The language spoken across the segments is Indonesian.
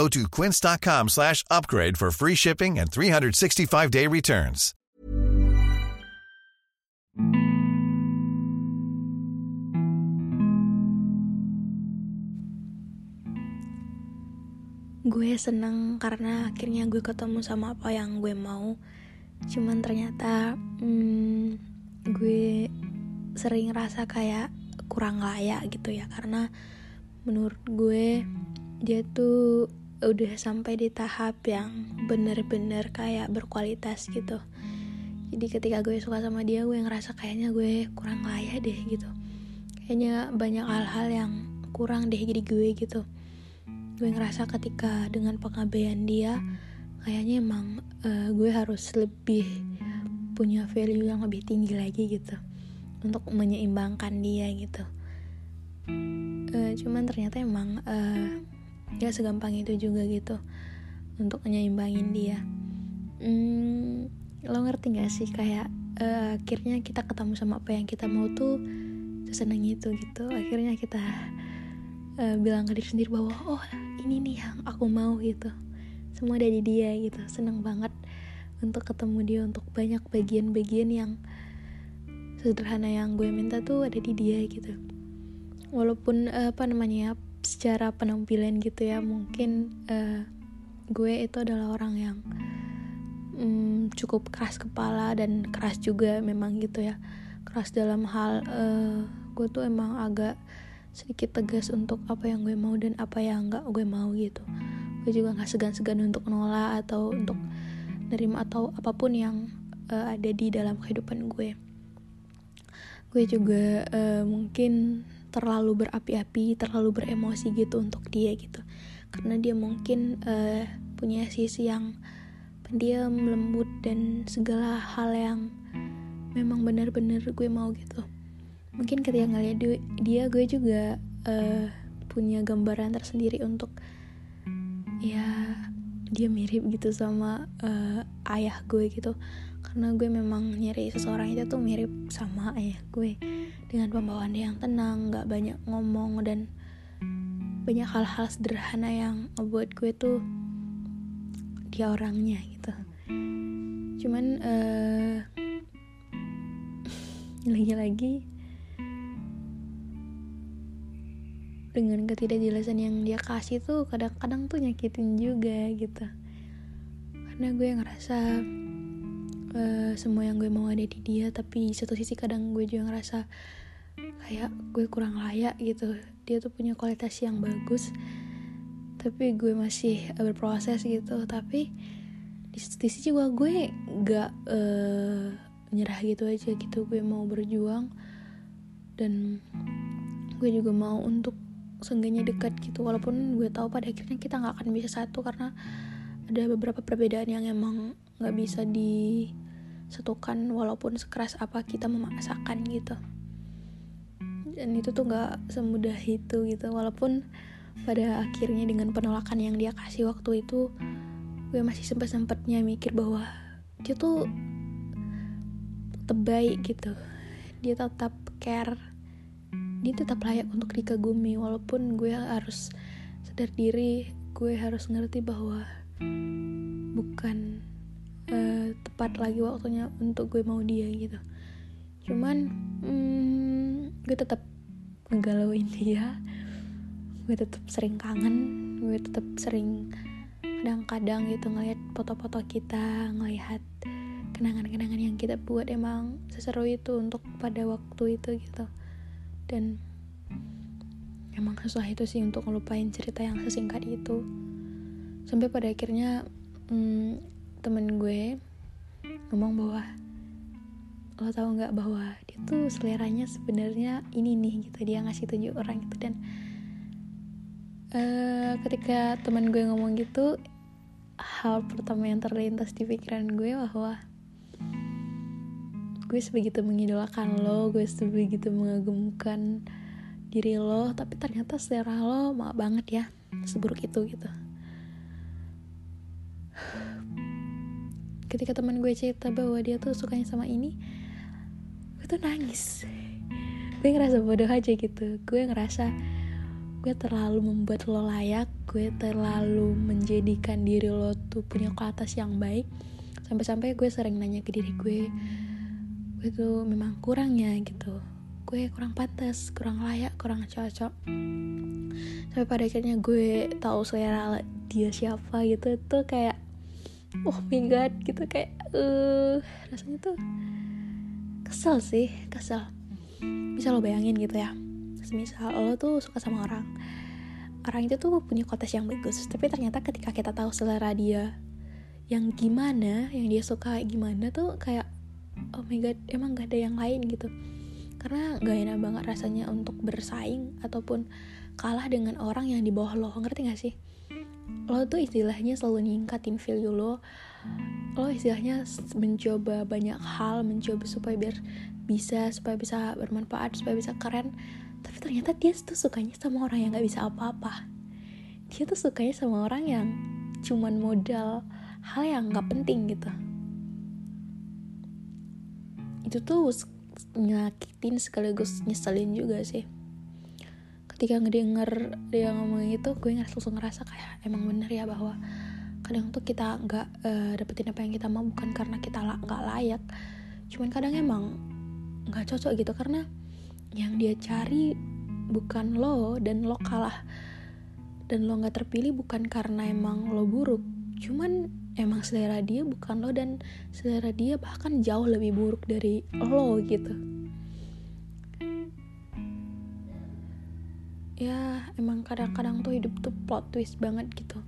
Go to quince.com slash upgrade for free shipping and 365-day returns. Gue seneng karena akhirnya gue ketemu sama apa yang gue mau. Cuman ternyata hmm, gue sering rasa kayak kurang layak gitu ya karena menurut gue dia tuh udah sampai di tahap yang bener-bener kayak berkualitas gitu. Jadi ketika gue suka sama dia gue ngerasa kayaknya gue kurang layak deh gitu. Kayaknya banyak hal-hal yang kurang deh jadi gue gitu. Gue ngerasa ketika dengan pengabaian dia kayaknya emang uh, gue harus lebih punya value yang lebih tinggi lagi gitu. Untuk menyeimbangkan dia gitu. Uh, cuman ternyata emang uh, gak segampang itu juga gitu untuk menyeimbangin dia. Hmm, lo ngerti gak sih kayak uh, akhirnya kita ketemu sama apa yang kita mau tuh seneng itu gitu. Akhirnya kita uh, bilang ke diri sendiri bahwa oh ini nih yang aku mau gitu. Semua dari dia gitu. Seneng banget untuk ketemu dia untuk banyak bagian-bagian yang sederhana yang gue minta tuh ada di dia gitu. Walaupun uh, apa namanya secara penampilan gitu ya mungkin uh, gue itu adalah orang yang um, cukup keras kepala dan keras juga memang gitu ya. Keras dalam hal uh, gue tuh emang agak sedikit tegas untuk apa yang gue mau dan apa yang enggak gue mau gitu. Gue juga nggak segan-segan untuk nolak atau untuk nerima atau apa pun yang uh, ada di dalam kehidupan gue. Gue juga uh, mungkin terlalu berapi-api, terlalu beremosi gitu untuk dia gitu. Karena dia mungkin uh, punya sisi yang pendiam, lembut dan segala hal yang memang benar-benar gue mau gitu. Mungkin ketika ngeliat dia, gue juga uh, punya gambaran tersendiri untuk ya dia mirip gitu sama uh, ayah gue gitu karena gue memang nyari seseorang itu tuh mirip sama ayah gue dengan pembawaan yang tenang nggak banyak ngomong dan banyak hal-hal sederhana yang buat gue tuh dia orangnya gitu. Cuman uh, lagi-lagi dengan ketidakjelasan yang dia kasih tuh kadang-kadang tuh nyakitin juga gitu. Karena gue ngerasa uh, semua yang gue mau ada di dia tapi satu sisi kadang gue juga ngerasa kayak gue kurang layak gitu. Dia tuh punya kualitas yang bagus tapi gue masih berproses gitu. Tapi di sisi juga gue gak uh, nyerah gitu aja gitu. Gue mau berjuang dan gue juga mau untuk seenggaknya dekat gitu. Walaupun gue tahu pada akhirnya kita nggak akan bisa satu karena ada beberapa perbedaan yang emang nggak bisa disatukan walaupun sekeras apa kita memaksakan gitu dan itu tuh nggak semudah itu gitu. Walaupun pada akhirnya dengan penolakan yang dia kasih waktu itu gue masih sempat sempatnya mikir bahwa dia tuh tetap baik gitu. Dia tetap care. Dia tetap layak untuk dikagumi. Walaupun gue harus sadar diri gue harus ngerti bahwa bukan uh, tepat lagi waktunya untuk gue mau dia gitu. Cuman hmm, gue tetap ngegalauin dia. Gue tetap sering kangen gue tetap sering kadang-kadang gitu ngeliat foto-foto kita ngelihat kenangan-kenangan yang kita buat emang seseru itu untuk pada waktu itu gitu. Dan emang susah itu sih untuk ngelupain cerita yang sesingkat itu. Sampai pada akhirnya hmm, temen gue ngomong bahwa lo tau nggak bahwa tuh seleranya sebenarnya ini nih gitu dia ngasih tunjuk orang itu dan uh, ketika teman gue ngomong gitu hal pertama yang terlintas di pikiran gue bahwa gue sebegitu mengidolakan lo gue sebegitu mengagumkan diri lo tapi ternyata selera lo maaf banget ya seburuk itu gitu. Ketika teman gue cerita bahwa dia tuh sukanya sama ini tuh nangis. Gue ngerasa bodoh aja gitu. Gue ngerasa gue terlalu membuat lo layak gue terlalu menjadikan diri lo tuh punya kualitas yang baik. Sampai-sampai gue sering nanya ke diri gue gue tuh memang kurang ya gitu. Gue kurang pantas kurang layak kurang cocok. Sampai pada akhirnya gue tahu selera dia siapa gitu tuh kayak oh my god gitu kayak uh, rasanya tuh kesel sih kesel. Bisa lo bayangin gitu ya. Misal lo tuh suka sama orang. Orang itu tuh punya kotes yang bagus tapi ternyata ketika kita tahu selera dia yang gimana yang dia suka gimana tuh kayak oh my god emang gak ada yang lain gitu. Karena gak enak banget rasanya untuk bersaing ataupun kalah dengan orang yang di bawah lo ngerti gak sih lo tuh istilahnya selalu ningkatin value lo lo istilahnya mencoba banyak hal mencoba supaya biar bisa supaya bisa bermanfaat supaya bisa keren. Tapi ternyata dia tuh sukanya sama orang yang nggak bisa apa-apa. Dia tuh sukanya sama orang yang cuman modal hal yang nggak penting gitu. Itu tuh nyakitin sekaligus nyeselin juga sih ketika ngedenger dia ngomong itu gue langsung ngerasa kayak emang bener ya bahwa kadang tuh kita nggak uh, dapetin apa yang kita mau bukan karena kita nggak layak. Cuman kadang emang nggak cocok gitu karena yang dia cari bukan lo dan lo kalah. Dan lo nggak terpilih bukan karena emang lo buruk cuman emang selera dia bukan lo dan selera dia bahkan jauh lebih buruk dari lo gitu ya emang kadang-kadang tuh hidup tuh plot twist banget gitu.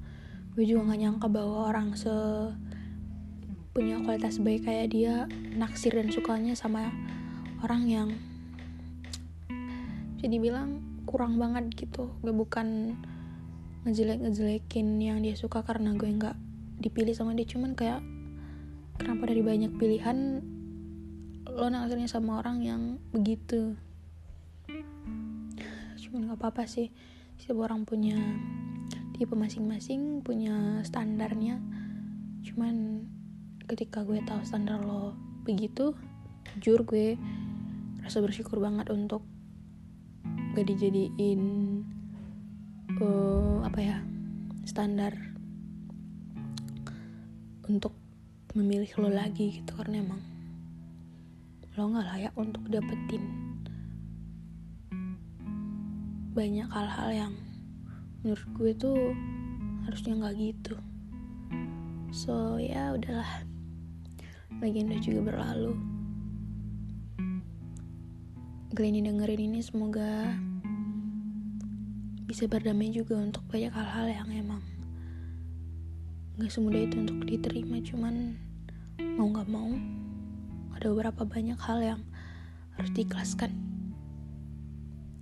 Gue juga gak nyangka bahwa orang se punya kualitas baik kayak dia naksir dan sukanya sama orang yang jadi bilang kurang banget gitu. Gue bukan ngejelek ngejelekin yang dia suka karena gue nggak dipilih sama dia. Cuman kayak kenapa dari banyak pilihan lo naksirnya sama orang yang begitu cuman nggak apa-apa sih. Setiap orang punya tipe masing-masing punya standarnya. Cuman ketika gue tahu standar lo begitu jujur gue rasa bersyukur banget untuk gak dijadiin uh, apa ya standar untuk memilih lo lagi gitu. Karena emang lo nggak layak untuk dapetin banyak hal-hal yang menurut gue tuh harusnya nggak gitu. So ya udahlah. Legenda juga berlalu. Kalian dengerin ini semoga bisa berdamai juga untuk banyak hal-hal yang emang gak semudah itu untuk diterima. Cuman mau gak mau ada beberapa banyak hal yang harus diikhlaskan